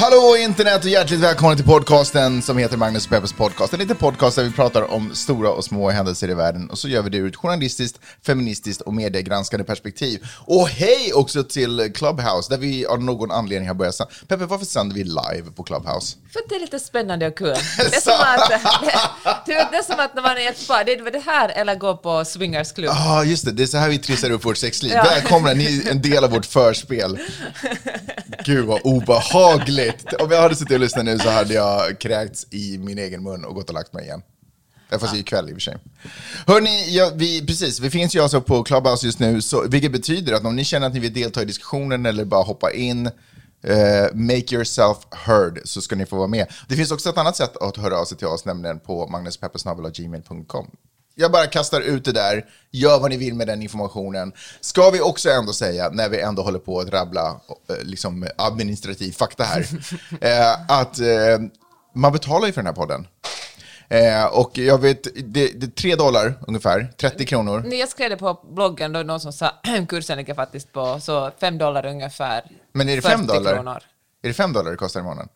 Hallå internet och hjärtligt välkomna till podcasten som heter Magnus och Peppers podcast. En liten podcast där vi pratar om stora och små händelser i världen och så gör vi det ur ett journalistiskt, feministiskt och mediegranskande perspektiv. Och hej också till Clubhouse där vi av någon anledning har börjat sända. Peppe, varför sänder vi live på Clubhouse? För att det är lite spännande och kul. Det är som att, det, det är som att när man är ett par, det är det här eller gå på swingersklubb. Ja, ah, just det. Det är så här vi trissar upp vårt sexliv. Ja. Välkomna, ni är en del av vårt förspel. Gud vad obehagligt. Om jag hade suttit och lyssnat nu så hade jag kräkts i min egen mun och gått och lagt mig igen. Fast det är kväll i och för sig. Hörni, ja, vi, precis, vi finns ju alltså på Clubhouse just nu, så, vilket betyder att om ni känner att ni vill delta i diskussionen eller bara hoppa in, eh, make yourself heard, så ska ni få vara med. Det finns också ett annat sätt att höra av sig till oss, nämligen på magnuspeppersnabel.gmail.com. Jag bara kastar ut det där, gör vad ni vill med den informationen. Ska vi också ändå säga, när vi ändå håller på att rabbla eh, liksom administrativ fakta här, eh, att eh, man betalar ju för den här podden. Eh, och jag vet, det, det är tre dollar ungefär, 30 kronor. När jag skrev det på bloggen, då någon som sa kursen ligger faktiskt på så fem dollar ungefär. Men är det fem 40 dollar? Kronor. Är det fem dollar det kostar i månaden?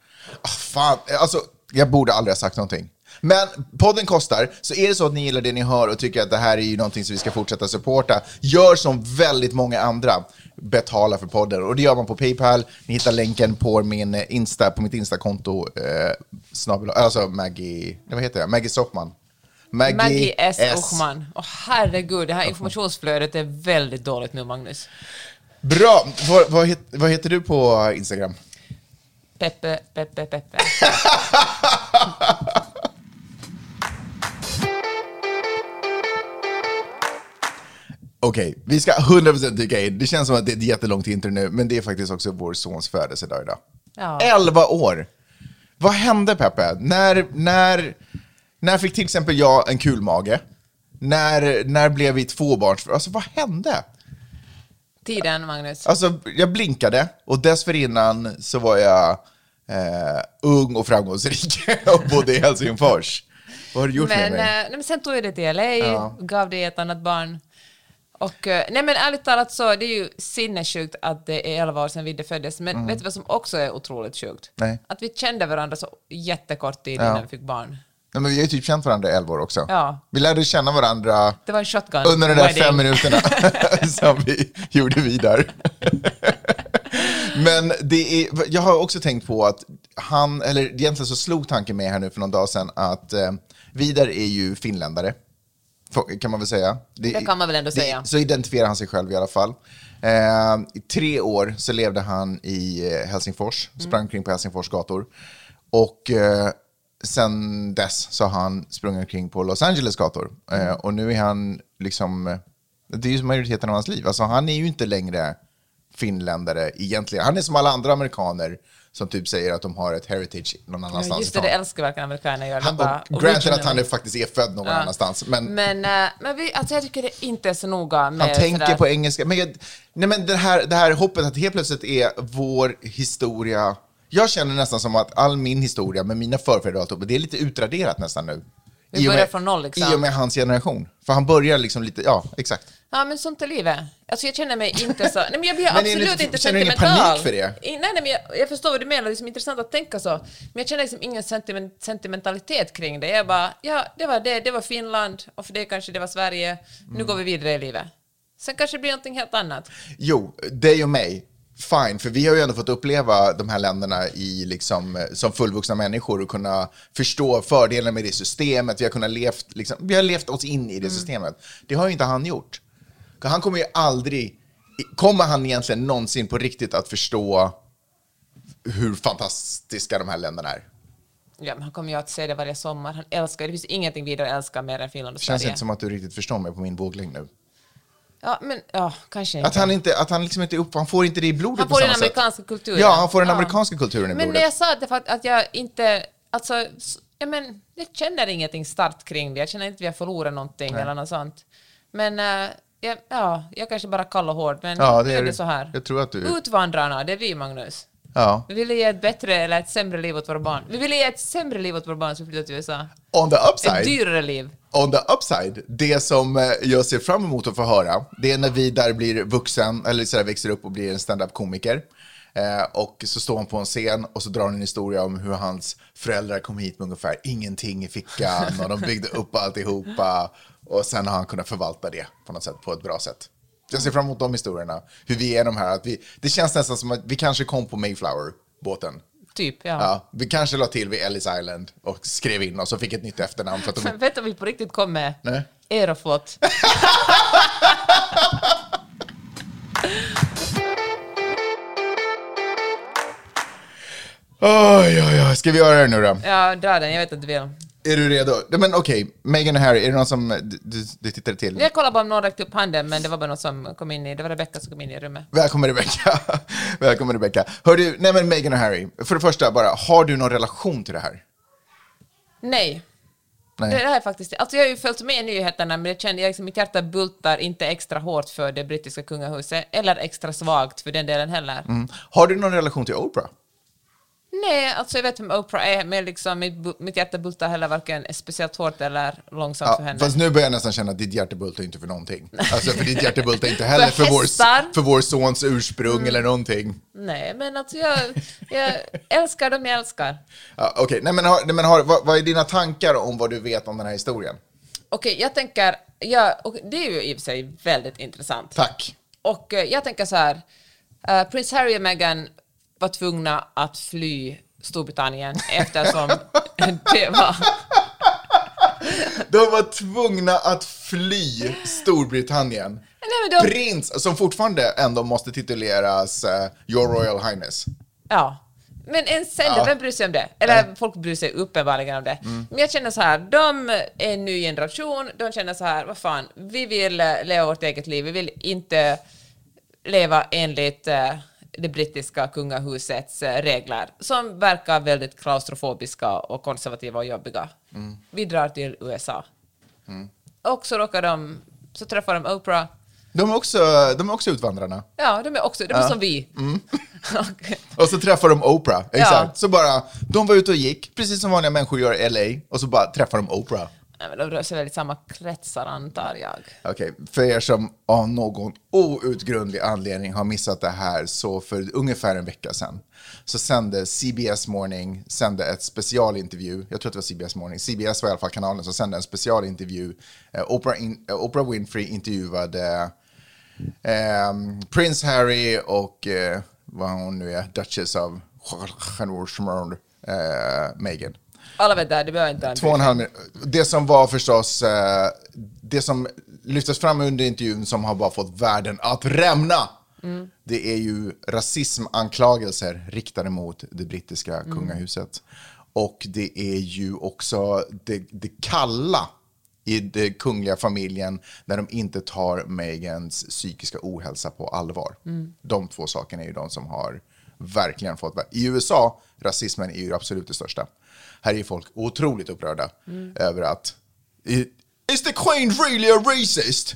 Ah, fan, alltså, jag borde aldrig ha sagt någonting. Men podden kostar, så är det så att ni gillar det ni hör och tycker att det här är ju någonting som vi ska fortsätta supporta, gör som väldigt många andra. Betala för podden. Och det gör man på Paypal. Ni hittar länken på, min Insta, på mitt Instakonto, eh, snabel, alltså Maggie, vad heter jag? Maggie Sockman. Maggie S. Ochman. Åh herregud, det här informationsflödet är väldigt dåligt nu, Magnus. Bra! Vad, vad, het, vad heter du på Instagram? Peppe, Peppe, Peppe. Okej, vi ska 100% dyka in. Det känns som att det är ett jättelångt intro nu, men det är faktiskt också vår sons födelsedag idag. Ja. 11 år! Vad hände Peppe? När, när, när fick till exempel jag en kulmage? När, när blev vi tvåbarns... Alltså vad hände? Tiden, Magnus. Alltså jag blinkade och dessförinnan så var jag eh, ung och framgångsrik och bodde i Helsingfors. Vad har du gjort Men, med eh, mig? nej, men sen tog jag det till LA, Ja. gav det ett annat barn. Och, eh, nej men ärligt talat så, det är ju sinnessjukt att det är 11 år sedan Vidde föddes, men vet du vad som också är otroligt sjukt? Mm. Nej. Att vi kände varandra så jättekort tid Ja. innan vi fick barn. Nej, men vi har ju typ känt varandra i 11 år också. Ja. Vi lärde känna varandra Det var en shotgun under de där wedding. fem minuterna som vi gjorde vidare. Men det är, jag har också tänkt på att han, eller egentligen så slog tanken med här nu för någon dag sedan att eh, Vidar är ju finländare, kan man väl säga. Det kan man väl ändå det- säga. Så identifierar han sig själv i alla fall. Eh, I tre år så levde han i eh, Helsingfors, Mm. sprang omkring på Helsingfors gator. Och eh, sen dess så har han sprungit omkring på Los Angeles gator. Eh, Mm. och nu är han liksom, det är ju majoriteten av hans liv. Alltså han är ju inte längre finländare egentligen. Han är som alla andra amerikaner som typ säger att de har ett heritage någon annanstans Ja, just det, det älskar verkligen amerikaner göra. De Han, bara, granted att han är, faktiskt är född någon Ja. annanstans. Men, Men, eh, men vi, alltså jag tycker det inte är så noga med han tänker sådär- på engelska. Men, jag, nej, men det, här, det här hoppet att helt plötsligt är vår historia... Jag känner nästan som att all min historia med mina förfäder det är lite utraderat nästan nu. Vi börjar med- från noll, liksom. I och med hans generation. För han börjar liksom lite, ja exakt. Ja, men sånt är livet. Alltså jag känner mig inte så... Nej, men jag blir Men absolut inte känner du ingen sentimental. panik för det? Nej, nej, men jag, jag förstår vad du menar. Det är liksom intressant att tänka så. Men jag känner liksom ingen sentiment, sentimentalitet kring det. Jag bara, ja, det var det. Det var Finland och för det kanske det var Sverige. Nu Mm. går vi vidare i livet. Sen kanske det blir någonting helt annat. Jo, dig och mig, fine, för vi har ju ändå fått uppleva de här länderna i liksom, eh, som fullvuxna människor och kunna förstå fördelarna med det systemet. Vi har, kunnat levt, liksom, vi har levt oss in i det systemet. Det har ju inte han gjort. Han kommer ju aldrig, kommer han egentligen någonsin på riktigt att förstå hur fantastiska de här länderna är? Ja, men han kommer ju att se det varje sommar. Han älskar, det finns ingenting vidare älskar mer än Finland och Det känns Sverige. inte som att du riktigt förstår mig på min våglängd nu. Ja, men ja, kanske inte. Att han inte, att han liksom inte upp, han får inte det i blodet Han på får samma den sätt. amerikanska kulturen. Ja, han får den Ja. amerikanska kulturen i Men blodet. jag sa att, det för att, att jag inte, alltså, ja, men, jag känner ingenting starkt kring det. Jag känner inte att vi har förlorat någonting eller något sånt. Men äh, Ja, ja, jag kanske bara kall och hård, men Ja, nu det är är det så här. Jag tror att du... Utvandrarna, det är vi, Magnus. Ja. Vi vill ge ett bättre eller ett sämre liv åt våra barn. Vi vill ge ett sämre liv åt våra barn som flyttar till USA. On the Ett upside, dyrare liv. on the upside, det som eh, jag ser fram emot att få höra, det är när vi där blir vuxen, eller så där växer upp och blir en stand-up-komiker. Eh, och så står han på en scen och så drar han en historia om hur hans föräldrar kom hit med ungefär ingenting i fickan och de byggde upp alltihopa. Och sen har han kunnat förvalta det på något sätt, på ett bra sätt. Jag ser fram emot de historierna, hur vi är de här, att vi, det känns nästan som att vi kanske kom på Mayflower-båten. Typ, ja. Ja, vi kanske la till vid Ellis Island och skrev in oss och fick ett nytt efternamn. För att de... Vet du vad vi på riktigt kom med? Nej. Aeroflot. Oj, oj, oj. Ska vi göra det nu då? Ja, dra den. Jag vet att du vill. Är du redo? Men okej, Meghan och Harry, är det någon som du, du, du tittade till? Jag kollade bara om någon räckte upp handen, men det var bara någon som kom in i... Det var Rebecca som kom in i rummet. Välkommen Rebecca. Välkommen Rebecca. Hör du, nej men Meghan och Harry, för det första bara, har du någon relation till det här? Nej. Nej. Det här är faktiskt... Alltså jag har ju följt med i nyheterna, men det kände jag liksom, mitt hjärta bultar inte extra hårt för det brittiska kungahuset, eller extra svagt för den delen heller. Mm. Har du någon relation till Oprah? Nej, alltså jag vet vem Oprah är, men liksom mitt, mitt hjärta bultar heller varken speciellt hårt eller långsamt för Ja, henne. fast nu börjar jag nästan känna att ditt hjärta bultar inte för någonting. Alltså för ditt hjärta bultar inte heller För för vår, för vår sons ursprung eller någonting. Nej, men alltså jag, jag älskar dem jag älskar. Ja, Okej, nej men, har, nej, men har, vad, vad är dina tankar om vad du vet om den här historien? Okej, jag tänker, ja, och det är ju i och för sig väldigt intressant. Tack. Och eh, jag tänker så här, uh, prins Harry och Meghan var tvungna att fly Storbritannien eftersom det var... De var tvungna att fly Storbritannien. Nej, de, Prins, som fortfarande ändå måste tituleras eh, Your Royal Highness. ja. Men en sen, Ja. vem bryr sig om det? Eller folk bryr sig uppenbarligen om det. Men jag känner så här, de är en ny generation, de känner så här, vad fan, vi vill eh, leva vårt eget liv, vi vill inte leva enligt eh, det brittiska kungahusets eh, regler, som verkar väldigt klaustrofobiska och konservativa och jobbiga. Vi drar till USA. Och så råkar de, så träffar de Oprah. De är också, de är också utvandrarna. Ja, de är också, de är som vi. Och- Och så träffar de Oprah. Exakt. Så bara, de var ute och gick, precis som vanliga människor gör i LA. Och så bara träffar de Oprah. Nej, men de rör sig väl i samma kretsar antar jag. Okej, för er som av någon outgrundlig anledning har missat det här så för ungefär en vecka sedan så sände CBS Morning sände ett specialintervju, jag tror att det var CBS Morning, CBS var i alla fall kanalen som sände en specialintervju. Oprah, in, Oprah Winfrey intervjuade eh, Prince Harry och eh, vad hon nu är, Duchess of eh, Meghan. Alla vet det, här, det behöver inte Två och en halv minut. Det som var förstås, eh, det som lyftes fram under intervjun som har bara fått världen att rämna. Det är ju rasismanklagelser riktade mot det brittiska kungahuset. Och det är ju också det, det kalla i den kungliga familjen när de inte tar Megans psykiska ohälsa på allvar. De två sakerna är ju de som har verkligen fått... I USA, rasismen är ju absolut det största. Här är folk otroligt upprörda över att Is the Queen really a racist?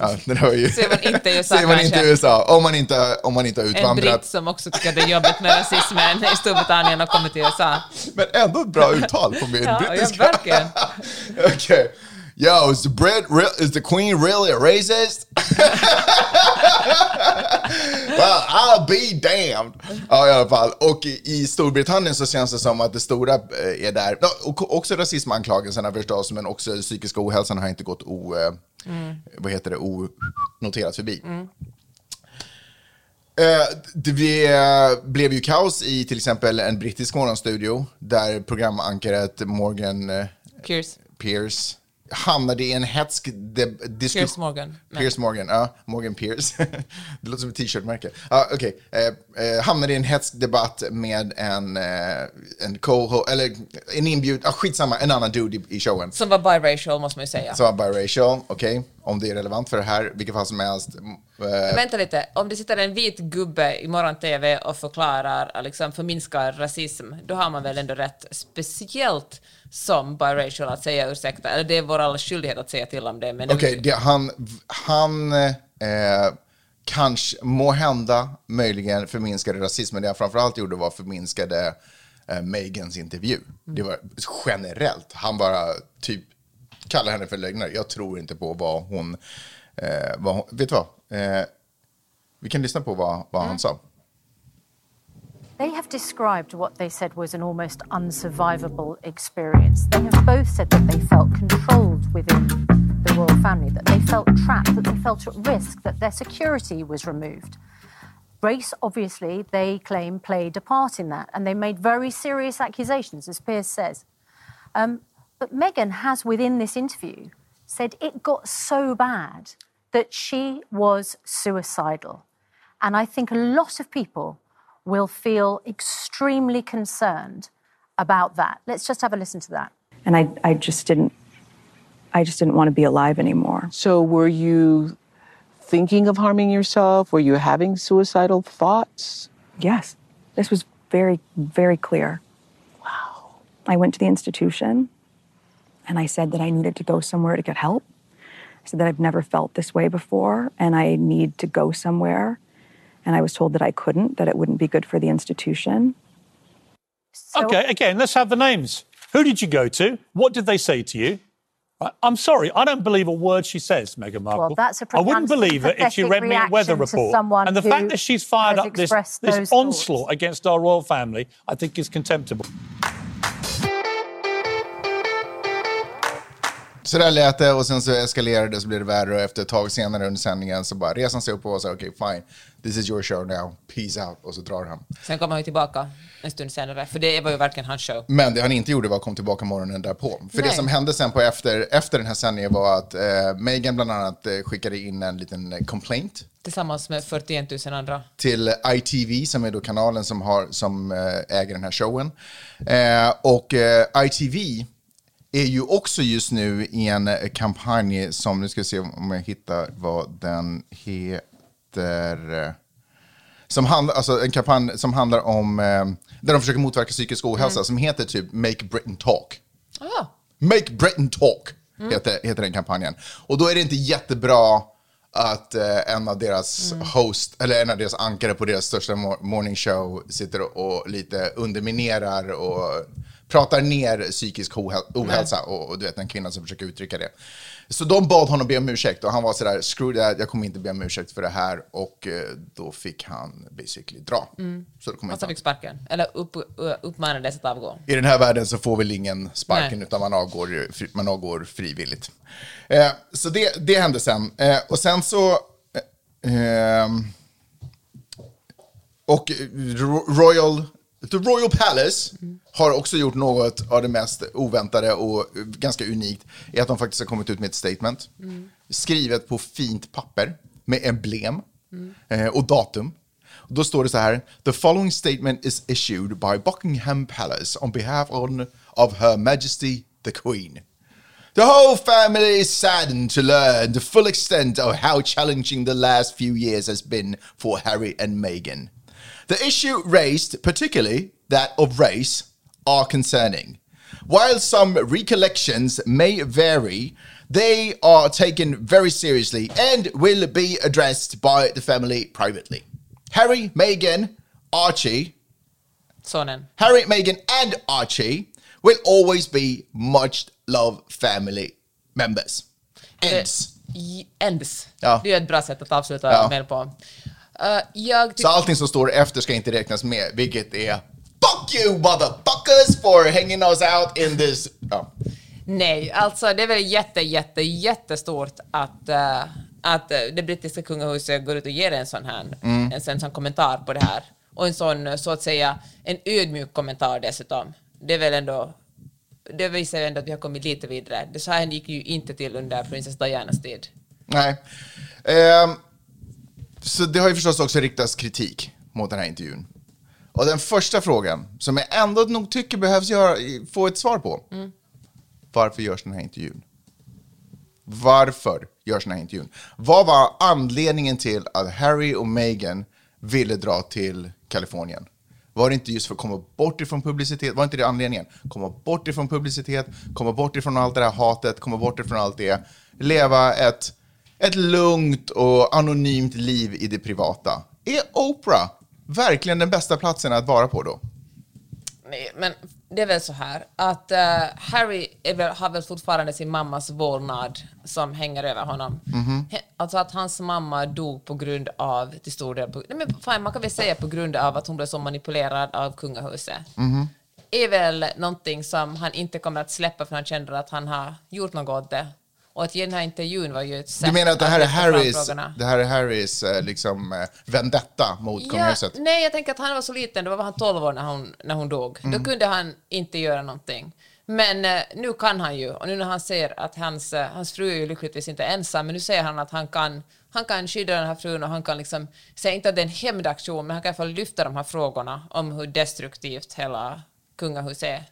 Ja, det där var ju... Ser man inte i USA Ser man inte i kanske. USA, om man inte, om man inte har En utvandrat. britt som också tycker det är jobbigt med rasismen i Storbritannien och kommit till USA. Men ändå ett bra uttal på min Ja, ja, brittiska. verkligen. okay. Yo, is the bread real, is the queen really a racist? well, I'll be damned. Ja, i alla fall. Och i, Storbritannien så känns det som att det stora eh, är där. Och också rasismanklagelserna förstås, men också psykiska ohälsan har inte gått o... Eh, Vad heter det? Onoterat förbi. Eh, det blev, ju kaos i till exempel en brittisk morgonstudio där programankaret Morgan Pierce. Pierce hamnade i en hetsk de- diskussion. Pierce Morgan. Nej. Pierce Morgan, ja. Morgan Pierce. det låter som ett t-shirtmärke. Ja, okej. Eh, eh, hamnade i en hetsk debatt med en, eh, en co eller en inbjud, ah, skitsamma, en annan dude i, i showen. Som var biracial måste man ju säga. Som var biracial, okej. Om det är relevant för det här, vilket fall som helst. Vänta lite, om det sitter en vit gubbe i morgon-tv och förklarar, liksom förminskar rasism, då har man väl ändå rätt. Speciellt som biracial att säga ursäkta, eller det är vår allas skyldighet att säga till om det. Okej, det- han, han eh, kanske, må hända, möjligen förminskade rasism, men det han framförallt gjorde var förminskade eh, Megans intervju. Det var generellt. Han bara typ kallar henne för lögnare. Jag tror inte på vad hon... Eh, vad hon vet du vad? Eh, vi kan lyssna på vad, vad han sa. They have described what they said was an almost unsurvivable experience. They have both said that they felt controlled within the royal family, that they felt trapped, that they felt at risk, that their security was removed. Race, obviously, they claim played a part in that, and they made very serious accusations, as Pierce says. Um, but Meghan has, within this interview, said it got so bad that she was suicidal. And I think a lot of people will feel extremely concerned about that. Let's just have a listen to that. and I, I just didn't I just didn't want to be alive anymore. So, were you thinking of harming yourself? Were you having suicidal thoughts? Yes. This was very, very clear. Wow. I went to the institution and I said that I needed to go somewhere to get help. I said that I've never felt this way before and I need to go somewhere. And I was told that I couldn't, that it wouldn't be good for the institution. So Okay, again, let's have the names. Who did you go to? What did they say to you? I- I'm sorry, I don't believe a word she says, Meghan Markle. Well, that's a I wouldn't believe it if she read me a weather report. And the fact that she's fired up this, this onslaught thoughts. against our royal family, I think is contemptible. Så där lät det och sen så eskalerade det så blev det värre och efter ett tag senare under sändningen så bara reser han sig upp och sa okej fine, this is your show now, peace out och så drar han. Sen kommer han ju tillbaka en stund senare, för det var ju verkligen hans show. Men det han inte gjorde var att komma tillbaka morgonen därpå. För det Nej. som hände sen på efter, efter den här sändningen var att eh, Meghan bland annat eh, skickade in en liten eh, complaint Tillsammans med 41 000 andra. till ITV som är då kanalen som, har, som eh, äger den här showen. Och ITV är ju också just nu i en kampanj som, nu ska vi se om jag hittar vad den heter. Eh, Som handlar, alltså en kampanj som handlar om, eh, där de försöker motverka psykisk ohälsa, som heter typ Make Britain Talk. Ah, Make Britain Talk heter, heter den kampanjen. Och då är det inte jättebra att eh, en av deras host, eller en av deras ankare på deras största mo- morning show sitter och, och lite underminerar och pratar ner psykisk ohäl- ohälsa och, och du vet en kvinna som försöker uttrycka det. Så de bad honom be om ursäkt och han var sådär, screw that, jag kommer inte be om ursäkt för det här och eh, då fick han basically dra. Så då kommer inte alltså han. fick sparken. Eller upp, uppmanades att avgå. I den här världen så får väl ingen sparken Nej. utan man avgår, man avgår frivilligt. Eh, så det, det hände sen. Eh, och sen så... Eh, ehm, och Ro- Royal, The Royal Palace har också gjort något av det mest oväntade och ganska unikt. i att de faktiskt har kommit ut med ett statement. Skrivet på fint papper med emblem eh, och datum. Då står det så här. The following statement is issued by Buckingham Palace on behalf on, of Her Majesty the Queen. The whole family is saddened to learn the full extent of how challenging the last few years has been for Harry and Meghan. The issue raised, particularly that of race, are concerning. While some recollections may vary, they are taken very seriously and will be addressed by the family privately. Harry, Meghan, Archie, Sonen. Harry, Meghan, and Archie will always be much loved family members. Ends. Ends. Ja. Det är ett bra sätt att avsluta Ja. med på. Uh, Så allting som står efter ska inte räknas med, vilket är Fuck you motherfuckers for hanging us out in this... Ja. Nej, alltså det är väl jätte, jätte, jättestort att, eh, att eh, det brittiska kungahuset går ut och ger en sån här, Mm. en sån, sån kommentar på det här. Och en sån, så att säga, en ödmjuk kommentar dessutom. Det är väl ändå, det visar ändå att vi har kommit lite vidare. Det så här gick ju inte till under prinsess Dianas tid. Nej. Ehm, så det har ju förstås också riktats kritik mot den här intervjun. Och den första frågan, som jag ändå nog tycker behövs göra, få ett svar på. Varför görs den här intervjun? Varför görs den här intervjun? Vad var anledningen till att Harry och Meghan ville dra till Kalifornien? Var det inte just för att komma bort ifrån publicitet? Var inte det anledningen? Komma bort ifrån publicitet, komma bort ifrån allt det där hatet, komma bort ifrån allt det. Leva ett, ett lugnt och anonymt liv i det privata. Är Oprah verkligen den bästa platsen att vara på då? Nej, men det är väl så här att eh, Harry väl, har väl fortfarande sin mammas vålnad som hänger över honom. He- Alltså att hans mamma dog på grund av, till stor del, på, nej men fan, man kan väl säga på grund av att hon blev så manipulerad av kungahuset. är väl någonting som han inte kommer att släppa för han känner att han har gjort något åt det. Och att ge den här intervjun var ju ett sätt Du menar att det här är lyfta fram Harrys, det här är Harrys eh, liksom, eh, vendetta mot kungahuset? nej, jag tänker att han var så liten, då var han 12 år när hon, när hon dog. Mm. Då kunde han inte göra någonting. Men eh, nu kan han ju, och nu när han ser att hans, eh, hans fru är ju lyckligtvis inte ensam, men nu ser han att han kan, han kan skydda den här frun och han kan liksom, säga inte att det är en hämndaktion, men han kan i alla fall lyfta de här frågorna om hur destruktivt hela kungahuset är.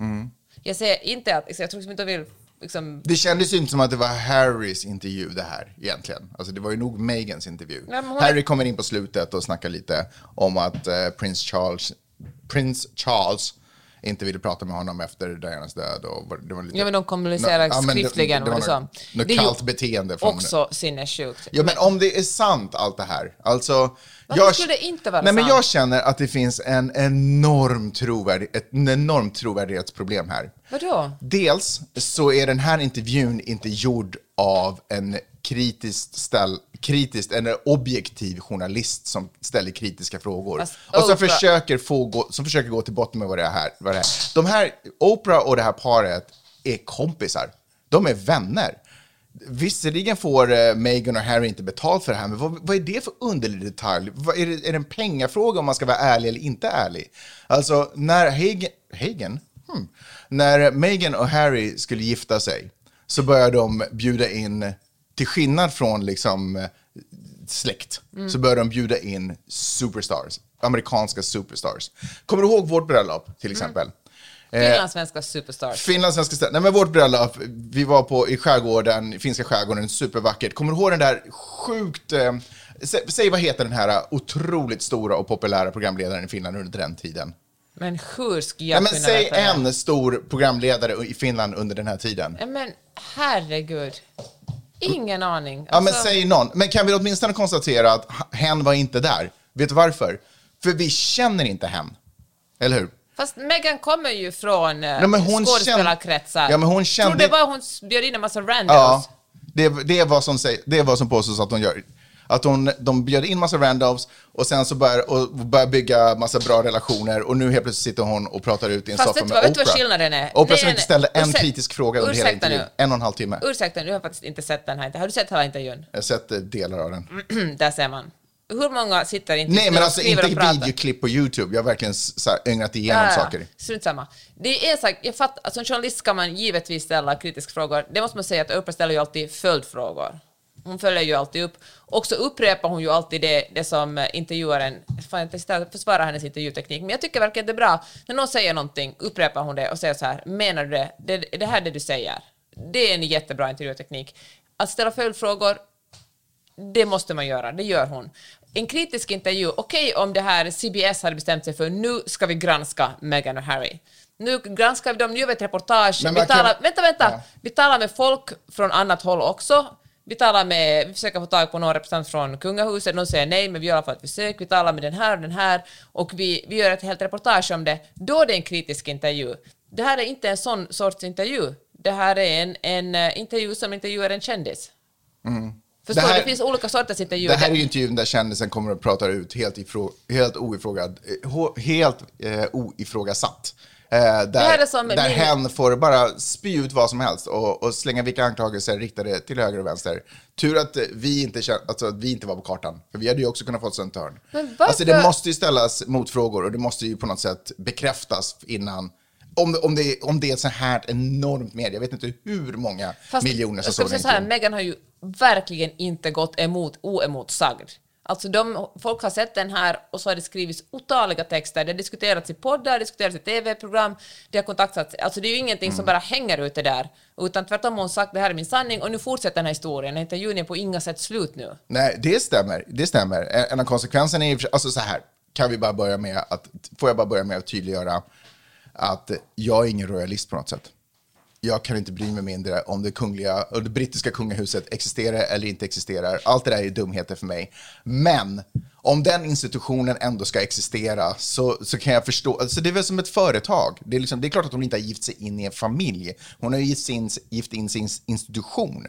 Mm. Jag säger inte att, jag tror liksom inte jag vill liksom, Det kändes ju inte som att det var Harrys intervju det här egentligen. Alltså det var ju nog Megans intervju. Nej, hon- Harry kommer in på slutet och snackar lite om att eh, prins Charles, prins Charles inte ville prata med honom efter Dianas död. Och det var lite, Ja, men de kommunicerar Ja, men det- skriftligen, Det, var det något, något Det kallt beteende. Från, också sinnessjukt. Ja, men om det är sant allt det här. Alltså, Varför skulle det inte vara nej, Men sant? jag känner att det finns en enorm trovärdig, ett enormt trovärdighetsproblem här. Vadå? Dels så är den här intervjun inte gjord av en kritiskt, ställ, kritiskt eller objektiv journalist som ställer kritiska frågor. Fast och som Oprah- försöker, få gå, som försöker gå till botten med vad det är här. Vad det är. De här, Oprah och det här paret är kompisar. De är vänner. Visserligen får eh, Meghan och Harry inte betalt för det här, men vad, vad är det för underlig detalj? Vad, är, det, är det en pengafråga om man ska vara ärlig eller inte ärlig? Alltså, när Hagen, Hagen? Hmm. När Meghan och Harry skulle gifta sig så började de bjuda in, till skillnad från liksom eh, släkt, Mm. så började de bjuda in superstars, amerikanska superstars. Kommer du ihåg vårt bröllop till exempel? Eh, Finlandssvenska superstars. Finlandssvenska. Nej men vårt bröllop, vi var på, i skärgården, finska skärgården, supervackert. Kommer du ihåg den där sjukt, eh, sä, säg vad heter den här eh, otroligt stora och populära programledaren i Finland under den tiden? Men hur ska Nej, jag men kunna säg en stor programledare i Finland under den här tiden. Men herregud. Ingen aning. Ja men Alltså, säg någon. Men kan vi åtminstone konstatera att hen var inte där? Vet du varför? För vi känner inte hen. Eller hur? Fast Megan kommer ju från eh, Nej, men hon skådespelarkretsar. kände- Ja, men hon Tror kände- det var hon bjöd in en massa randos? Ja, det, det, är vad som säg, det är vad som påstås att hon gör. Att hon, de bjöd in massa randoms och sen så börjar, och börjar bygga massa bra relationer och nu helt plötsligt sitter hon och pratar ut i en Fast soffa med vad- vet du Oprah. vad skillnaden är? Oprah Nej, som inte ställde en Ursäk- kritisk fråga under hela ursäkta nu. intervjun. En och en halv timme. Ursäkta, du har faktiskt inte sett den här. Har du sett hela intervjun? Jag har sett eh, delar av den. Där ser man. Hur många sitter inte Nej men alltså inte pratar? videoklipp på YouTube. Jag har verkligen så här, ögnat igenom Ja, ja. saker. Strunt samma. Det är en sak, jag fattar, alltså, som journalist ska man givetvis ställa kritiska frågor. Det måste man säga att Oprah ställer ju alltid följdfrågor. Hon följer ju alltid upp. Och så upprepar hon ju alltid det, det som eh, intervjuaren, fan jag inte försvara hennes intervjuteknik, men jag tycker verkligen det är bra. När någon säger någonting upprepar hon det och säger så här, menar du det? Det, det här är det du säger. Det är en jättebra intervjuteknik. Att ställa följdfrågor, det måste man göra, det gör hon. En kritisk intervju, okej om det här CBS hade bestämt sig för nu ska vi granska Meghan och Harry. Nu granskar vi dem, nu gör vi ett reportage. Men Vi man kan- talar, vänta, vänta! Ja. Vi talar med folk från annat håll också. Vi talar med, vi försöker få tag på någon representant från kungahuset, någon säger nej, men vi gör i alla fall ett försök. Vi talar med den här och den här och vi, vi gör ett helt reportage om det. Då är det en kritisk intervju. Det här är inte en sån sorts intervju. Det här är en, en eh, intervju som intervjuar en kändis. Förstår Det här- Det finns olika sorters intervjuer. Det här är ju intervjun där kändisen kommer och pratar ut helt, ifrå, helt, oifrågad, eh, helt eh, oifrågasatt. Eh, där som där min- hen får bara spy ut vad som helst och, och slänga vilka anklagelser riktade till höger och vänster. Tur att vi inte, alltså, att vi inte var på kartan, för vi hade ju också kunnat få ett varför- Alltså det måste ju ställas motfrågor och det måste ju på något sätt bekräftas innan om, om, det, om det är så här enormt media, jag vet inte hur många Fast miljoner som såg den. Meghan har ju verkligen inte gått emot oemotsagd. Alltså de, folk har sett den här och så har det skrivits otaliga texter, det har diskuterats i poddar, diskuterats i tv-program, det har kontaktats, alltså det är ju ingenting Mm. som bara hänger ute där, utan tvärtom har hon sagt det här är min sanning och nu fortsätter den här historien, den intervjun är på inga sätt slut nu. Nej, det stämmer. Det stämmer. En av konsekvenserna är, alltså så här, kan vi bara börja med att, får jag bara börja med att tydliggöra att jag är ingen royalist på något sätt. Jag kan inte bry mig mindre om det kungliga och det brittiska kungahuset existerar eller inte existerar. Allt det där är dumheter för mig. Men om den institutionen ändå ska existera så, så kan jag förstå. Alltså det är väl som ett företag. Det är, liksom, det är klart att hon inte har gift sig in i en familj. Hon har gift, sin, gift in sin institution.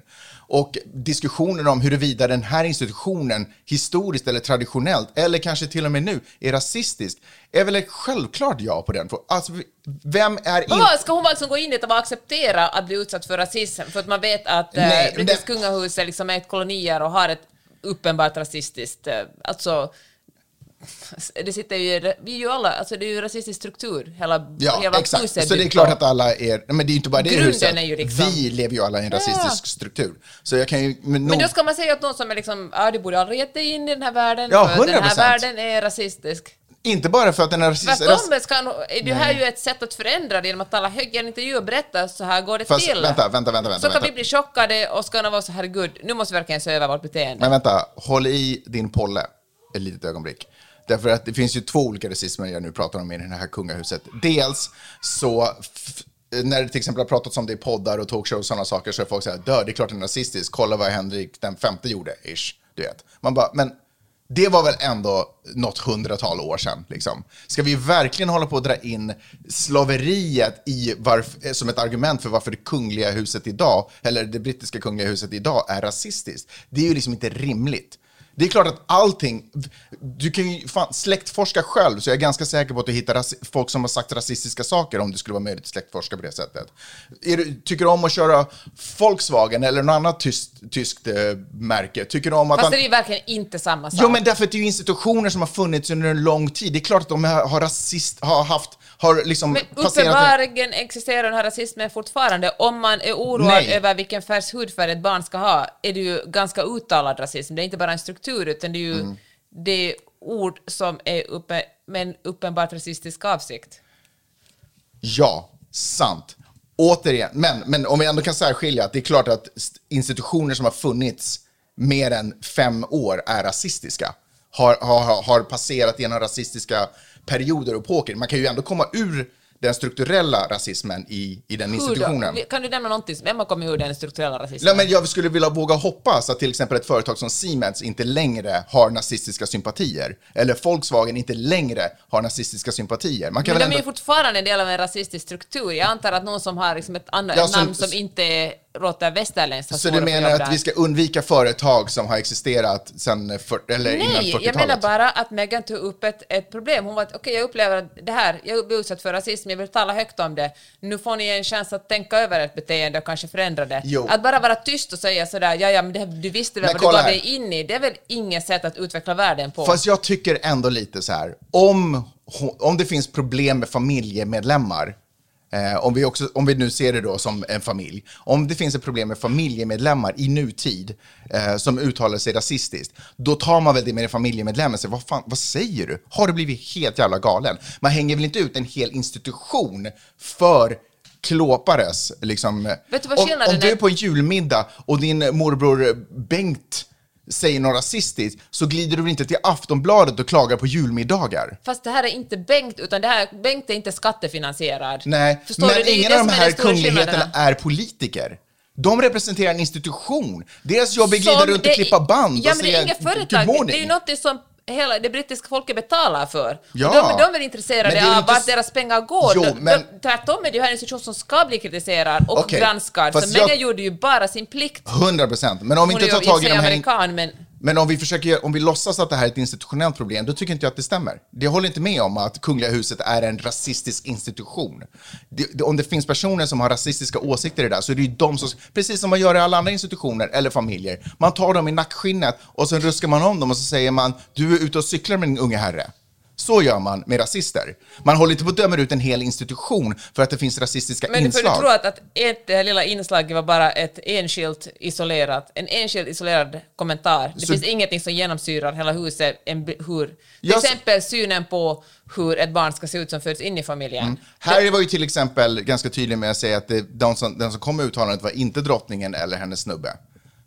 Och diskussionen om huruvida den här institutionen historiskt eller traditionellt eller kanske till och med nu är rasistisk är väl ett självklart ja på den. Alltså, vem är inte... Ska hon liksom gå in i det och acceptera att bli utsatt för rasism för att man vet att eh, brittiska det- kungahuset liksom är ett kolonier och har ett uppenbart rasistiskt, eh, alltså det sitter ju, vi är ju alla, alltså det är ju rasistisk struktur, hela, Ja, hela exakt. huset Så det är klart att alla är... Men det är ju inte bara det Grunden huset. är ju liksom- Vi lever ju alla i en rasistisk struktur. Så jag kan ju... Men, Men nog- då ska man säga att någon som är liksom, ja du borde aldrig gett dig in i den här världen, Ja, för den här 100%. världen är rasistisk. Inte bara för att den är rasistisk... Tvärtom är det här ju ett sätt att förändra det genom att tala högt i en intervju och berätta så här går det Fast, till. vänta, vänta, vänta, vänta. så kan vi bli chockade och ska vara så herregud, nu måste vi verkligen se över vårt beteende. Men vänta, håll i din polle ett litet ögonblick. Därför att det finns ju två olika rasismer jag nu pratar om i det här kungahuset. Dels så, när det till exempel har pratats om det i poddar och talkshows och sådana saker så är folk så här, dö, det är klart den är rasistisk, kolla vad Henrik den femte gjorde, ish. Du vet. Man bara, men det var väl ändå något hundratal år sedan. Liksom. Ska vi verkligen hålla på att dra in slaveriet i varf- eh, som ett argument för varför det kungliga huset idag, eller det brittiska kungliga huset idag, är rasistiskt? Det är ju liksom inte rimligt. Det är klart att allting, du kan ju fan släktforska själv, så jag är ganska säker på att du hittar folk som har sagt rasistiska saker om det skulle vara möjligt att släktforska på det sättet. Du, tycker du om att köra Volkswagen eller något annat tyskt, tyskt eh, märke? Tycker du om att Fast han- det är ju verkligen inte samma sak. Jo, men därför att det är ju institutioner som har funnits under en lång tid. Det är klart att de har, har rasist, har haft, har liksom Men passerat... uppenbarligen existerar den här rasismen fortfarande. Om man är oroad Nej. över vilken färgs hudfärg ett barn ska ha, är det ju ganska uttalad rasism. Det är inte bara en struktur, utan det är ju Mm. det är ord som är uppe med en uppenbart rasistisk avsikt. Ja, sant. Återigen, men, men om vi ändå kan särskilja att det är klart att st- institutioner som har funnits mer än fem år är rasistiska. Har, har, har- har passerat genom rasistiska perioder och epoker. Man kan ju ändå komma ur den strukturella rasismen i, i den institutionen. Kan du nämna någonting? Vem har kommit ur den strukturella rasismen? Nej, men jag skulle vilja våga hoppas att till exempel ett företag som Siemens inte längre har nazistiska sympatier. Eller Volkswagen inte längre har nazistiska sympatier. Man kan Men de väl är ju ändå... fortfarande en del av en rasistisk struktur. Jag antar att någon som har liksom ett annat Ja, som- namn som inte låter västerländskt har Så du menar att vi ska undvika företag som har existerat sedan eller innan Nej, 40-talet? jag menar bara att Meghan tog upp ett, ett problem. Hon var att okej, jag upplever att det här, jag blir utsatt för rasism, jag vill tala högt om det. Nu får ni en chans att tänka över ett beteende och kanske förändra det. Jo. Att bara vara tyst och säga sådär, ja, ja, men det, du visste väl Men vad du gav dig in i. Det är väl inget sätt att utveckla världen på. Fast jag tycker ändå lite så här, om, om det finns problem med familjemedlemmar, eh, om, vi också, om vi nu ser det då som en familj, om det finns ett problem med familjemedlemmar i nutid eh, som uttalar sig rasistiskt, då tar man väl det med den familjemedlemmen och säger, vad, fan, vad säger du? Har du blivit helt jävla galen? Man hänger väl inte ut en hel institution för klåpares, liksom. Vet du vad om, om du är? är på en julmiddag och din morbror Bengt säger något rasistiskt så glider du inte till Aftonbladet och klagar på julmiddagar. Fast det här är inte Bengt, utan det här, Bengt är inte skattefinansierad. Nej, Förstår men du? Det är ju ingen det av de som är här den stora kungligheterna skillnaden. är politiker. De representerar en institution. Deras jobb är att glida Som runt och det- klippa band Ja, och men det är säga inget good företag. morning. Det är ju något som hela det brittiska folket betalar för. Ja. Och de, de är intresserade är av inte vart deras pengar går. Jo, De- men- de, tvärtom är det ju här en institution som ska bli kritiserad och Okej, granskad. fast Så Meghan jag- gjorde ju bara sin plikt. 100 procent. Men om vi Hon inte tar tag i de här... amerikan, men... Men om vi försöker, om vi låtsas att det här är ett institutionellt problem, då tycker inte jag att det stämmer. Jag håller inte med om att Kungliga huset är en rasistisk institution. Det, det, om det finns personer som har rasistiska åsikter i det där så är det ju de som, precis som man gör i alla andra institutioner eller familjer, man tar dem i nackskinnet och sen ruskar man om dem och så säger man, du är ute och cyklar med din unge herre. Så gör man med rasister. Man håller inte på att döma ut en hel institution för att det finns rasistiska Men för inslag. du tror att, att ett, det här lilla inslaget var bara ett enskilt isolerat, en enskild isolerad kommentar. Det Så- finns ingenting som genomsyrar hela huset, en, hur, till Ja, så- exempel synen på hur ett barn ska se ut som föds in i familjen. Mm. Harry var ju till exempel ganska tydlig med att säga att det, de som, den som kom med uttalandet var inte drottningen eller hennes snubbe.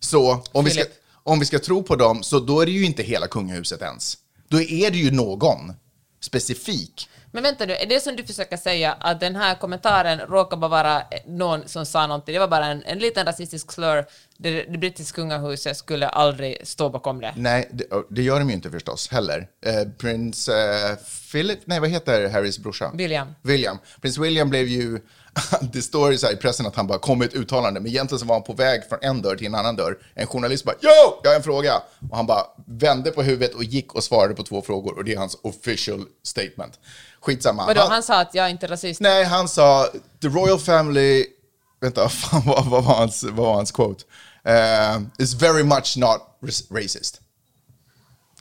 Så om vi, ska, om vi ska tro på dem, så då är det ju inte hela kungahuset ens. Då är det ju någon specifik. Men vänta nu, är det som du försöker säga att den här kommentaren råkar bara vara någon som sa någonting, det var bara en, en liten rasistisk slur, det, det brittiska kungahuset skulle aldrig stå bakom det? Nej, det, det gör de ju inte förstås heller. Eh, prins eh, Philip, nej vad heter Harrys brorsa? William. William. Prins William blev ju, det står ju så här i pressen att han bara kom med ett uttalande, men egentligen så var han på väg från en dörr till en annan dörr. En journalist bara “Yo, jag har en fråga” och han bara vände på huvudet och gick och svarade på två frågor och det är hans official statement. Skitsamma. Vadå, Han- han sa att jag är inte rasist? Nej, han sa the royal family, vänta, fan, vad, vad, var, hans, vad var hans quote? Uh, is very much not racist.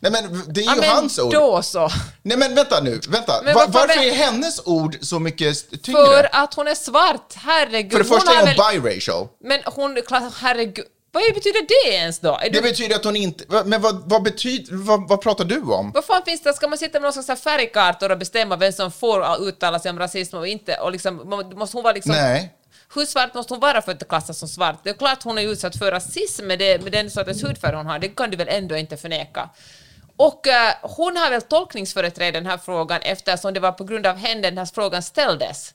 Nej men det är ju Ja, men hans ord. då så. Nej men vänta nu, vänta. Men Va- varför varför är hennes ord så mycket tyngre? För att hon är svart, herregud. För det första hon är hon väl- biracial. Men hon, herregud, vad betyder det ens då? Är Det du, betyder att hon inte... Men vad, vad betyder... Vad, vad pratar du om? vad fan finns det, ska man sitta med någon slags färgkartor och bestämma vem som får uttala sig om rasism och inte? Och liksom, må- måste hon vara liksom... Nej. Hur svart måste hon vara för att klassas som svart? Det är klart hon är utsatt för rasism med, det, med den sortens hudfärg hon har, det kan du väl ändå inte förneka. Och eh, hon har väl tolkningsföreträde i den här frågan eftersom det var på grund av henne den här frågan ställdes.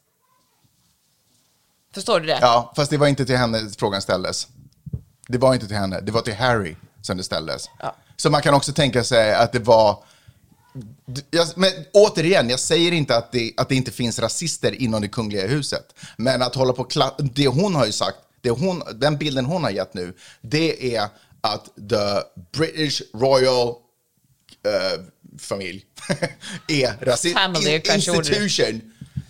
Förstår du det? Ja, fast det var inte till henne frågan ställdes. Det var inte till henne, det var till Harry som det ställdes. Ja. Så man kan också tänka sig att det var... Jag, men återigen, jag säger inte att det, att det inte finns rasister inom det kungliga huset. Men att hålla på... Det hon har ju sagt, det hon, den bilden hon har gett nu, det är att the British Royal eh, familj är. Family, ordet. institution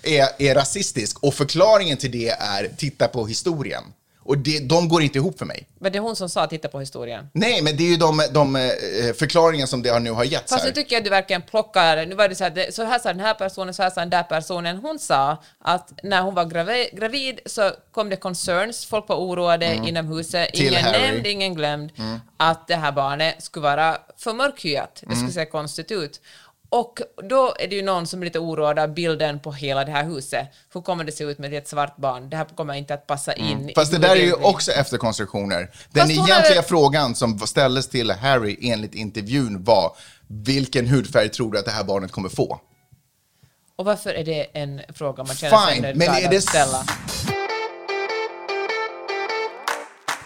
är, är rasistisk. Och förklaringen till det är titta på historien. Och det, de går inte ihop för mig. Men det är hon som sa titta på historien. Nej, men det är ju de, de eh, förklaringar som det har nu har getts Fast här. nu tycker jag att du verkligen plockar, nu var det så här, så här sa den här personen, så här sa den där personen. Hon sa att när hon var gravi, gravid så kom det concerns, folk var oroade inom huset, Till ingen Harry. nämnd, ingen glömd, att det här barnet skulle vara för mörkhyat, det skulle se konstigt ut. Och då är det ju någon som är lite oroad av bilden på hela det här huset. Hur kommer det se ut med ett svart barn? Det här kommer inte att passa in. Fast i det där är ju också efterkonstruktioner. Den Fast egentliga har- frågan som ställdes till Harry enligt intervjun var vilken hudfärg tror du att det här barnet kommer få? Och varför är det en fråga man känner sig Fine, är det att ställa?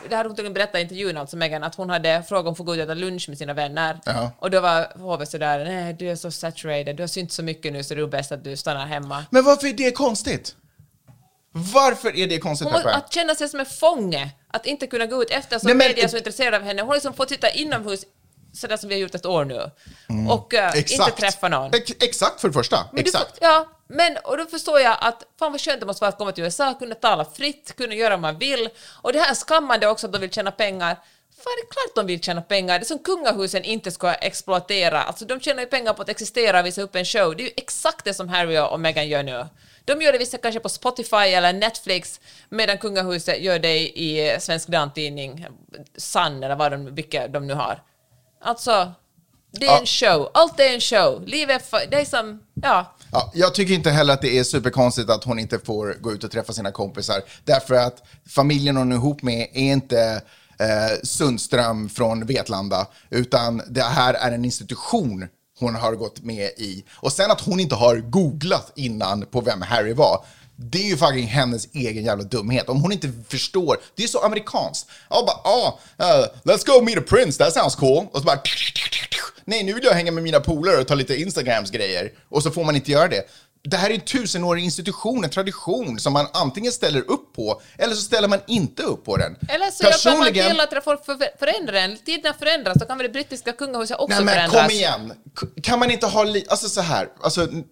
Det här hon tydligen berättade i intervjun, alltså Meghan, att hon hade frågat om hon får gå ut och äta lunch med sina vänner. Ja. Och då var hovet sådär, nej du är så saturated, du har synt så mycket nu så det är bäst att du stannar hemma. Men varför är det konstigt? Varför är det konstigt, Hon Peppe? att känna sig som en fånge, att inte kunna gå ut eftersom Nej, men- media är så intresserade av henne. Hon har liksom fått sitta inomhus sådär som vi har gjort ett år nu. Och eh, inte träffa någon. Ex- exakt för det första. Men du exakt. får- ja, men och då förstår jag att fan vad skönt det måste vara att komma till USA, kunna tala fritt, kunna göra vad man vill. Och det här skammande också att de vill tjäna pengar. Fan, det är klart de vill tjäna pengar. Det är som kungahusen inte ska exploatera. Alltså de tjänar ju pengar på att existera och visa upp en show. Det är ju exakt det som Harry och Meghan gör nu. De gör det vissa kanske på Spotify eller Netflix medan kungahuset gör det i Svensk Damtidning, Sun eller vad de, vilka de nu har. Alltså, det är en show. Allt är en show. Livet, det är som, ja. Ja, jag tycker inte heller att det är superkonstigt att hon inte får gå ut och träffa sina kompisar. Därför att familjen hon är ihop med är inte eh, Sundström från Vetlanda, utan det här är en institution hon har gått med i. Och sen att hon inte har googlat innan på vem Harry var, det är ju fucking hennes egen jävla dumhet. Om hon inte förstår, det är så amerikanskt. Ja, bara, ah, uh, let's go meet a prince, that sounds cool. Och så bara, nej nu vill jag hänga med mina polare och ta lite Instagrams grejer. Och så får man inte göra det. Det här är en tusenårig institution, en tradition som man antingen ställer upp på eller så ställer man inte upp på den. Eller så hjälper man till att folk för- förändrar den. Tiderna förändras, då kan väl det brittiska kungahuset också Nej men förändras. kom igen, kan man inte ha lite, alltså så här, alltså... Jag, Okej,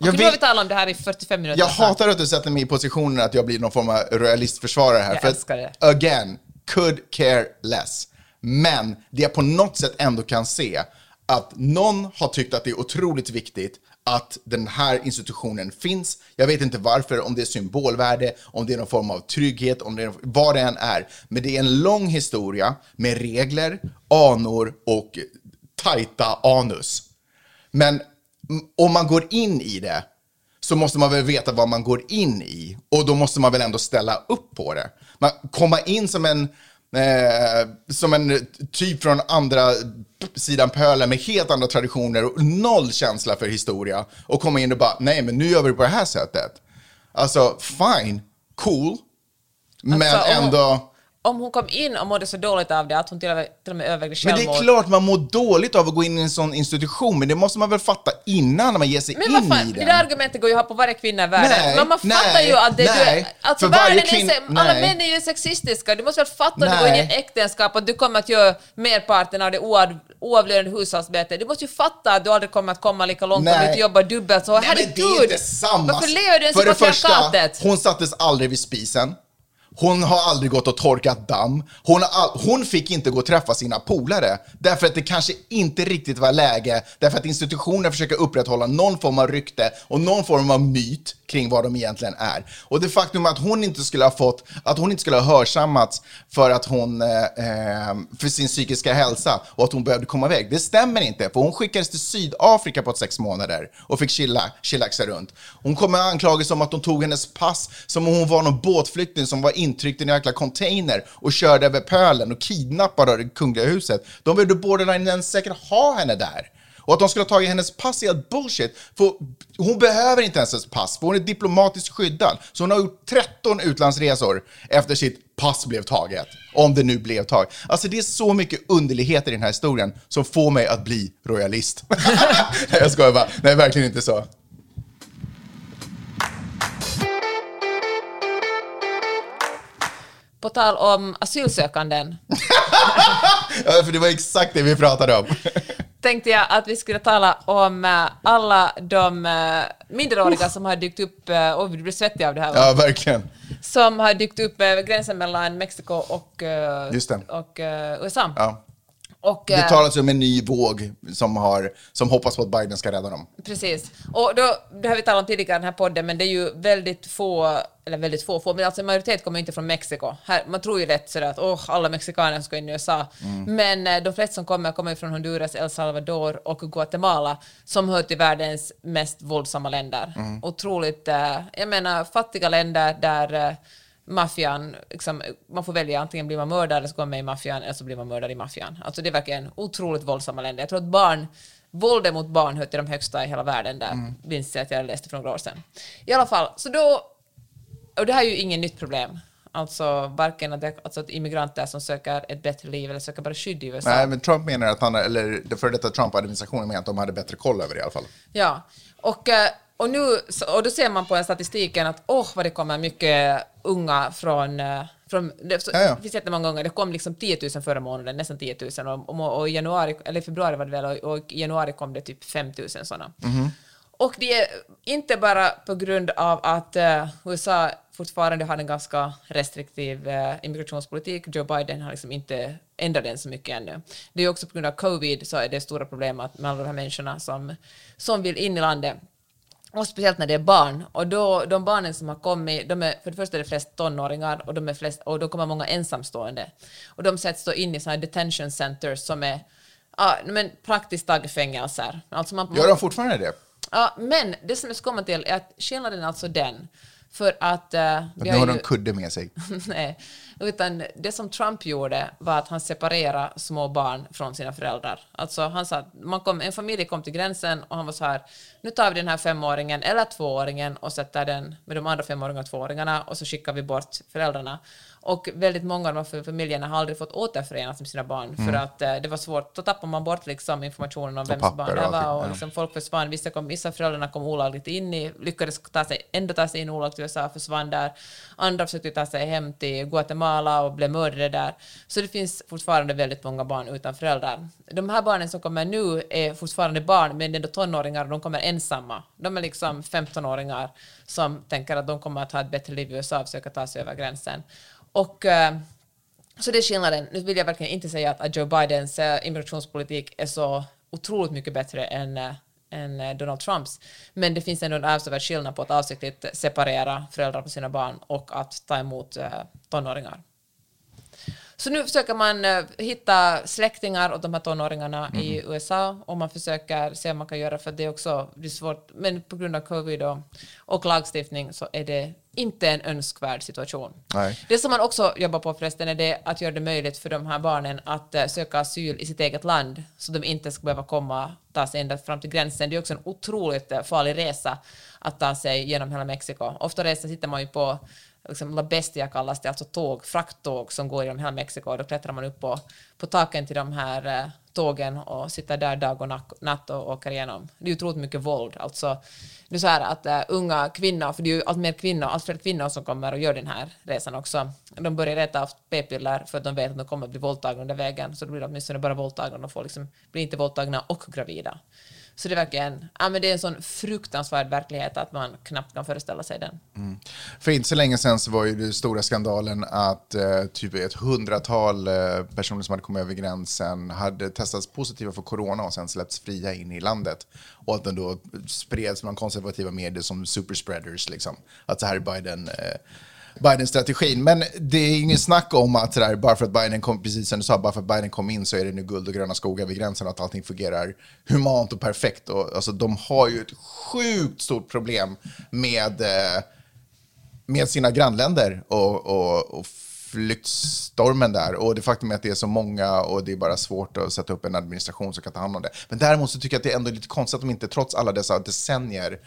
nu har vi vet, talat om det här i 45 minuter. jag hatar att du sätter mig i positionen att jag blir någon form av royalistförsvarare här. Jag för älskar det. Again, could care less. Men det jag på något sätt ändå kan se att någon har tyckt att det är otroligt viktigt att den här institutionen finns. Jag vet inte varför, om det är symbolvärde, om det är någon form av trygghet, om det är, vad det än är. Men det är en lång historia med regler, anor och tajta anus. Men om man går in i det så måste man väl veta vad man går in i och då måste man väl ändå ställa upp på det. Man, komma in som en, Eh, som en typ från andra sidan pölen med helt andra traditioner och noll känsla för historia. Och komma in och bara, nej men nu gör vi det på det här sättet. Alltså, fine, cool. Men Alltså, ändå... Om hon kom in och mådde så dåligt av det att hon till och med, till och med övervägde Men självmord. det är klart man mår dåligt av att gå in i en sån institution, men det måste man väl fatta innan när man ger sig Men in vad i fan, den. det där argumentet går ju att ha på varje kvinna i världen. Nej, men man fattar nej, ju att det nej. du... Alltså För varje världen kvinn- är... Alla nej. män är ju sexistiska. Du måste väl fatta att du går in i ett äktenskap och du kommer att göra merparten av det oav, oavlönade hushållsarbetet. Du måste ju fatta att du aldrig kommer att komma lika långt om Nej. du inte jobbar dubbelt så. Nej, men Herregud! det är inte samma. Varför lever du ens För det första, hon sattes aldrig vid spisen. Hon har aldrig gått och torkat damm. Hon, all, hon fick inte gå och träffa sina polare därför att det kanske inte riktigt var läge, därför att institutioner försöker upprätthålla någon form av rykte och någon form av myt kring vad de egentligen är. Och det faktum att hon inte skulle ha fått, att hon inte skulle ha hörsammats för att hon, eh, eh för sin psykiska hälsa och att hon behövde komma iväg, det stämmer inte. För hon skickades till Sydafrika på sex månader och fick chilla, chillaxa runt. Hon kommer anklagas om att de tog hennes pass som om hon var någon båtflykting som var intryckt i en jäkla container och körde över pölen och kidnappade av det kungliga huset. De behövde borderline ens säkert ha henne där. Och att de skulle ha tagit hennes pass är bullshit. För hon behöver inte ens ett pass, för hon är diplomatiskt skyddad. Så hon har gjort 13 utlandsresor efter sitt pass blev taget. Om det nu blev taget. Alltså det är så mycket underligheter i den här historien som får mig att bli royalist. Nej, jag skojar bara. Nej, verkligen inte så. På tal om asylsökanden Ja, för det var exakt det vi pratade om. Tänkte jag att vi skulle tala om eh, alla de eh, minderåriga som har dykt upp, uh, och vi blir svettiga av det här va? Ja, verkligen. som har dykt upp över gränsen mellan Mexiko och, eh, och eh, USA. Ja. Och, Det eh, talas om en ny våg som, har, som hoppas på att Biden ska rädda dem. Precis. Och då, det har vi talat om tidigare i den här podden, men det är ju väldigt få, eller väldigt få, få men alltså en majoritet kommer inte från Mexiko. Här, man tror ju lätt sådär att åh, alla mexikaner ska in i USA. Men eh, de flesta som kommer kommer från Honduras, El Salvador och Guatemala, som hör till världens mest våldsamma länder. Otroligt, eh, jag menar fattiga länder där eh, maffian, liksom, man får välja antingen blir man mördare eller så går man med i maffian eller så blir man mördare i maffian. Alltså det är verkligen otroligt våldsamma länder. Jag tror att barn, våldet mot barn hör till de högsta i hela världen där, mm. minns jag att jag läste för några år sedan. I alla fall, så då, och det här är ju inget nytt problem. Alltså varken att, det, alltså att immigranter som söker ett bättre liv eller söker bara skydd i USA. Nej, men Trump menar att han, eller den före detta Trump-administrationen menar att de hade bättre koll över det i alla fall. Ja, och, eh, och, nu, och då ser man på den statistiken att åh, vad det kommer mycket unga från... eh, från det, så, Ja, ja. det finns jättemånga gånger, det kom liksom 10 000 förra månaden, nästan 10 000, och, och, och januari, eller februari var det väl, och, och i januari kom det typ 5 000 sådana. Och det är inte bara på grund av att eh, USA fortfarande har en ganska restriktiv eh, immigrationspolitik. Joe Biden har liksom inte ändrat den så mycket ännu. Det är också på grund av covid så är det stora problem att med alla de här människorna som, som vill in i landet. Och speciellt när det är barn. Och då, de barnen som har kommit, de är, för det första är det flest tonåringar och, de är flest, och då kommer många ensamstående. Och de sätts då in i sådana här detention centers som är ja, men praktiskt taget fängelser. Alltså man, Gör de fortfarande det? Ja, men det som jag ska komma till är att skillnaden är alltså den, för att... vi nu har de kudde med sig. Nej, utan det som Trump gjorde var att han separerade små barn från sina föräldrar. Alltså han sa man kom, en familj kom till gränsen och han var så här, nu tar vi den här femåringen eller tvååringen och sätter den med de andra femåringarna och tvååringarna och så skickar vi bort föräldrarna. Och väldigt många av de här familjerna har aldrig fått återförenas med sina barn för att eh, det var svårt. Då tappar man bort liksom informationen om vems papper barn det och var och liksom folk försvann. Vissa, kom, vissa föräldrarna kom olagligt in i, lyckades ta sig, ändå ta sig in olagligt i USA, försvann där. Andra försökte ta sig hem till Guatemala och blev mördade där. Så det finns fortfarande väldigt många barn utan föräldrar. De här barnen som kommer nu är fortfarande barn, men det är ändå tonåringar och de kommer ensamma. De är liksom 15-åringar som tänker att de kommer att ha ett bättre liv i USA och försöka ta sig över gränsen. Och eh, så det är skillnaden. Nu vill jag verkligen inte säga att, Joe Bidens eh, immigrationspolitik är så otroligt mycket bättre än, eh, än Donald Trumps. Men det finns ändå en avsevärd skillnad på att avsiktligt separera föräldrar på sina barn och att ta emot tonåringar. Så nu försöker man eh, hitta släktingar åt de här tonåringarna i Mhm. USA och man försöker se vad man kan göra för det är också det är svårt, men på grund av covid och, och lagstiftning så är det inte en önskvärd situation. Nej. Det som man också jobbar på förresten är det att göra det möjligt för de här barnen att eh, söka asyl i sitt eget land så de inte ska behöva komma, ta sig ända fram till gränsen. Det är också en otroligt eh, farlig resa att ta sig genom hela Mexiko. Ofta reser sitter man ju på liksom La Bestia kallas det, alltså tåg, frakttåg som går genom hela Mexiko och då klättrar man upp på, på taken till de här eh, tågen och sitter där dag och natt, och åker igenom. Det är ju otroligt mycket våld, alltså det är så här att uh, unga kvinnor, för det är ju allt mer kvinnor, allt fler kvinnor som kommer och gör den här resan också, de börjar äta p-piller för att de vet att de kommer att bli våldtagna under vägen, så då blir de åtminstone bara våldtagna, de får liksom, blir inte våldtagna och gravida. Så det är verkligen, ja men det är en sån fruktansvärd verklighet att man knappt kan föreställa sig den. Mm. För inte så länge sedan så var ju den stora skandalen att eh, typ ett hundratal eh, personer som hade kommit över gränsen hade testats positiva för corona och sen släppts fria in i landet. Och att den då spreds bland konservativa medier som superspreaders. Liksom. Att så här är Biden... Eh, Biden-strategin. Men det är ingen snack om att där, bara för att Biden kom, precis som du sa, bara för att Biden kom in så är det nu guld och gröna skogar vid gränsen och att allting fungerar humant och perfekt. Och, alltså, de har ju ett sjukt stort problem med eh, med sina grannländer och, och, och flyktstormen där. Och det faktum är att det är så många och det är bara svårt att sätta upp en administration som kan ta hand om det. Men däremot så tycker jag att det är ändå lite konstigt att de inte, trots alla dessa decennier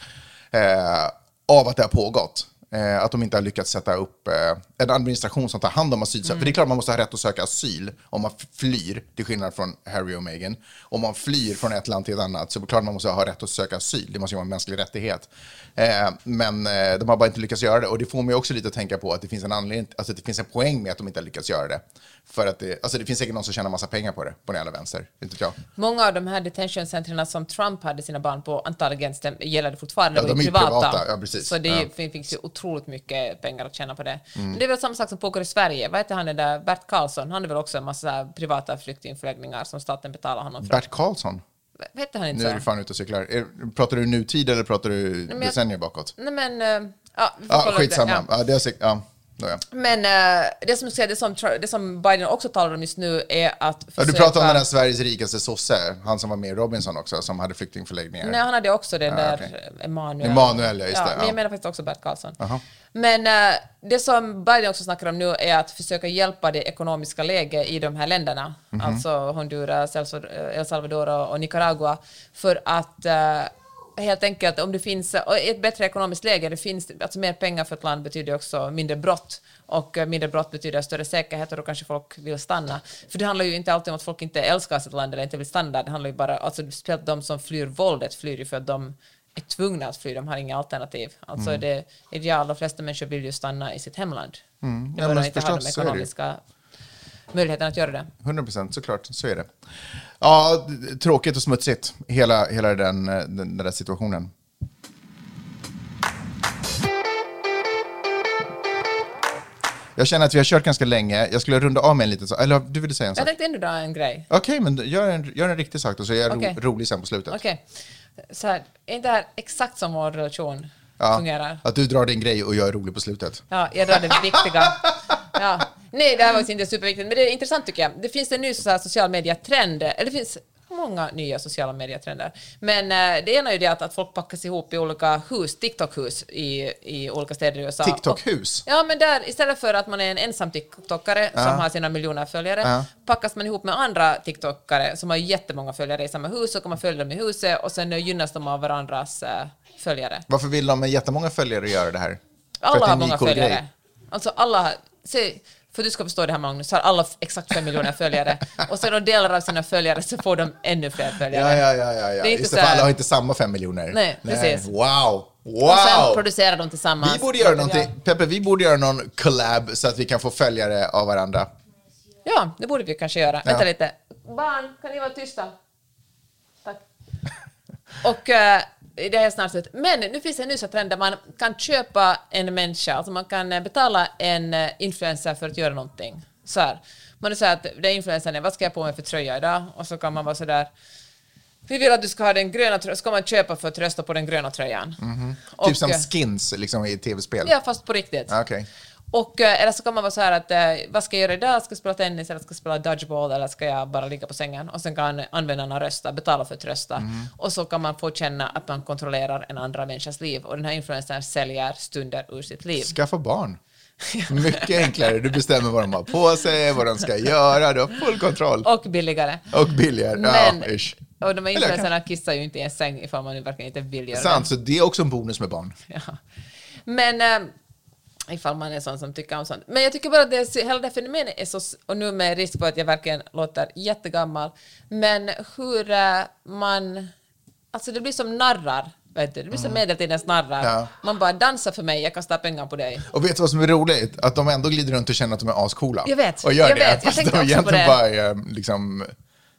eh, av att det har pågått, eh, att de inte har lyckats sätta upp eh, en administration som tar hand om asylsökande. För det är klart man måste ha rätt att söka asyl om man flyr, till skillnad från Harry och Meghan. Om man flyr från ett land till ett annat så är det klart man måste ha rätt att söka asyl. Det måste ju vara en mänsklig rättighet. Eh, men eh, de har bara inte lyckats göra det. Och det får mig också lite att tänka på att det finns en anledning, alltså att det finns en poäng med att de inte har lyckats göra det. För att det, alltså det finns säkert någon som tjänar massa pengar på det, på den jävla vänster. Inte jag. Många av de här detention-centren som Trump hade sina barn på, antagligen gäller det fortfarande, Ja, de är privata. privata, ja, precis. Så det Ja. Mm. fin- finns ju otroligt mycket pengar att tjäna på det. Men det är väl samma sak som pågår i Sverige. Vad heter han den där Bert Karlsson? Han är väl också en massa privata flyktingförläggningar som staten betalar honom för. Bert Karlsson, heter han inte nu är du fan ute och cyklar. Pratar du nutid eller pratar du jag- decennier bakåt? Nej men, eh, ja, vi får Ja, kolla upp det. skitsamma. Ja. Ja. det är ja, Men eh, det, som, det, som, det som Biden också talar om just nu är att Ja, du försöka- pratar om den här Sveriges rikaste sosse, han som var med i Robinson också, som hade flyktingförläggningar. Nej, han hade också den Ja, där okej. Emanuel. Emanuel, ja, just det, Men ja. jag menar faktiskt också Bert Karlsson. Jaha. Men eh, det som Biden också snackar om nu är att försöka hjälpa det ekonomiska läget i de här länderna, Mhm. alltså Honduras, El El Salvador och Nicaragua, för att eh, helt enkelt om det finns ett bättre ekonomiskt läge, det finns alltså mer pengar för ett land betyder också mindre brott och eh, mindre brott betyder större säkerhet och då kanske folk vill stanna. För det handlar ju inte alltid om att folk inte älskar sitt land eller inte vill stanna där, det handlar ju bara, alltså speciellt de som flyr våldet flyr ju för att de är tvungna att fly, de har inga alternativ. Alltså Mm. det ideal, de flesta människor vill ju stanna i sitt hemland. Mm. Ja, men inte har de ekonomiska möjligheterna att göra det. 100 procent, såklart. Så är det. Ja, tråkigt och smutsigt, hela, hela den, den, den där situationen. Jag känner att vi har kört ganska länge. Jag skulle runda av med en liten sak. Eller du ville säga en sak? Jag tänkte ändå dra en grej. Okej, men gör en, gör en riktig sak då, så är jag ro, Okej. rolig sen på slutet. Okej. Så här, är inte det här exakt som vår relation Ja, fungerar? att du drar din grej och jag är rolig på slutet. Ja, jag drar det viktiga. Ja. Nej, det här var inte superviktigt, men det är intressant tycker jag. Det finns en ny så här, social media-trend, eller det finns många nya sociala medietrender. Men eh, det ena är ju det att, att folk packas ihop i olika hus, TikTok-hus i, i olika städer i USA. TikTok-hus? Ja, men där istället för att man är en ensam TikTokare Ja. som har sina miljoner följare, Ja. packas man ihop med andra TikTokare som har jättemånga följare i samma hus, och kan man följa dem i huset och sen gynnas de av varandras eh, följare. Varför vill de med jättemånga följare göra det här? Alla har många följare. grej. Alltså alla, se, för du ska förstå det här Magnus, så har alla exakt fem miljoner följare. Och sen de delar av sina följare så får de ännu fler följare. Ja, ja, ja, ja, ja. Det är inte Just det, för alla har inte samma fem miljoner. Nej, precis. Wow, wow! Och sen producerar de tillsammans. Vi borde göra någonting, Peppe, vi borde göra någon collab så att vi kan få följare av varandra. Ja, det borde vi kanske göra. Ja. Vänta lite. Barn, kan ni vara tysta? Tack. Och det är snart slut. Men nu finns det en ny trend där man kan köpa en människa, alltså man kan eh, betala en eh, influencer för att göra någonting. Så här. Man säger att är influencern är, vad ska jag på mig för tröja idag? Och så kan man vara så där. Vi vill att du ska ha den gröna tröjan, ska man köpa för att rösta på den gröna tröjan. Och, typ som eh, skins liksom, i tv-spel. Ja, fast på riktigt. Ah, Okej. Och, eh, eller så kan man vara så här att eh, vad ska jag göra idag? Ska jag spela tennis eller ska jag spela dodgeball eller ska jag bara ligga på sängen? Och sen kan användarna rösta, betala för att rösta. Och så kan man få känna att man kontrollerar en andra människas liv. Och den här influencern säljer stunder ur sitt liv. Skaffa barn. Mycket enklare. Du bestämmer vad de har på sig, vad de ska göra. Du har full kontroll. Och billigare. Och billigare. Men, ja, ish. och de här influencerna kissar ju inte i en säng ifall man nu verkligen inte vill göra Sant, så det är också en bonus med barn. det. Ja. Men eh, ifall man är sån som tycker om sånt. Men jag tycker bara att det, hela det fenomenet är så, och nu med risk för att jag verkligen låter jättegammal, men hur eh, man, alltså det blir som narrar. Vet du? Det blir som medeltidens narrar. Mm. Ja. Man bara dansar för mig, jag kastar pengar på dig. Och vet du vad som är roligt? Att de ändå glider runt och känner att de är ascoola. Jag vet, Och gör jag det. vet. Jag Fast tänkte de också på det. bara är liksom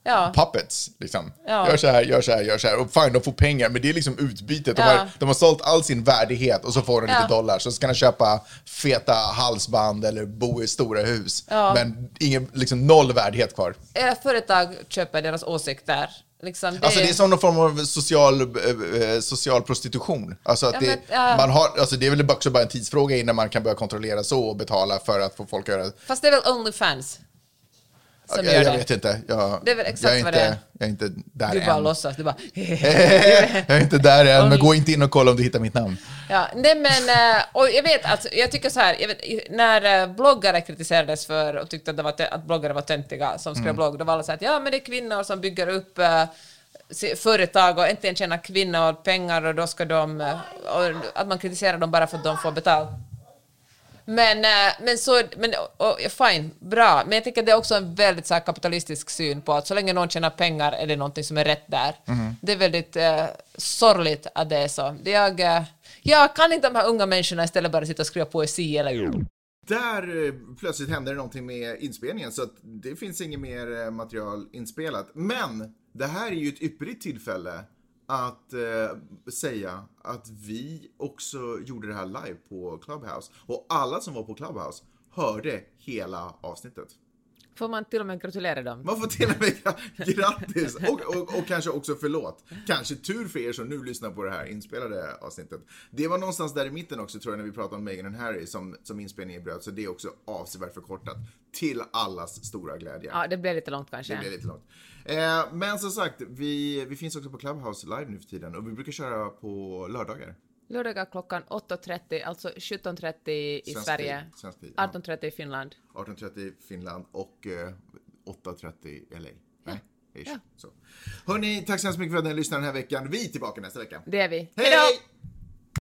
Ja. puppets. Liksom. Ja. Gör så här, gör så här, gör så här. Och fine, de får pengar, men det är liksom utbytet. De, Ja. har, de har sålt all sin värdighet och så får de lite dollar. Så ska de köpa feta halsband eller bo i stora hus. Men ingen, liksom noll värdighet kvar. Era företag köper deras åsikter. Liksom det, Alltså det är som någon form av social, eh, eh, social prostitution. Alltså att Ja, det, men, ja. man har, alltså det är väl också bara en tidsfråga innan man kan börja kontrollera så och betala för att få folk att göra Fast det är väl Onlyfans som jag, gör jag det. vet inte. Jag, Det är väl exakt jag är vad inte, det är. Jag är inte där Du bara än. låtsas, du bara... jag är inte där än, men gå inte in och kolla om du hittar mitt namn. Ja, nej men, eh, och jag vet, alltså, jag tycker så här, vet, när eh, bloggare kritiserades för och tyckte att, det var, att bloggare var töntiga som Mm. skrev blogg, då var alla så här att ja men det är kvinnor som bygger upp eh, företag och äntligen tjänar kvinnor pengar och då ska de, att man kritiserar dem bara för att de får betalt. Men, eh, men så, men och, och, fine, bra. Men jag tycker det är också en väldigt så här, kapitalistisk syn på att så länge någon tjänar pengar är det någonting som är rätt där. Det är väldigt eh, sorgligt att det är så. Det jag, eh, jag kan inte de här unga människorna istället bara sitta och skriva poesi eller... Där eh, plötsligt hände det någonting med inspelningen så att det finns inget mer eh, material inspelat. Men det här är ju ett ypperligt tillfälle att eh, säga att vi också gjorde det här live på Clubhouse. Och alla som var på Clubhouse hörde hela avsnittet. Får man till och med gratulera dem? Man får till och med grattis och, och, och kanske också förlåt. Kanske tur för er som nu lyssnar på det här inspelade avsnittet. Det var någonstans där i mitten också tror jag när vi pratade om Meghan och Harry som, som inspelningen bröt. Så det är också avsevärt förkortat. Till allas stora glädje. Ja, det blev lite långt kanske. Det blir lite långt. Eh, men som sagt, vi, vi finns också på Clubhouse live nu för tiden och vi brukar köra på lördagar. Lördagar klockan 8.30, alltså 17.30 i Svensk Sverige, tid, svensk tid, ja. 18.30 i Finland. 18.30 Finland och eh, 8.30 LA. Nej, ish. Ja. Så. Hörni, tack så hemskt mycket för att ni lyssnade den här veckan. Vi är tillbaka nästa vecka. Det är vi. Hej!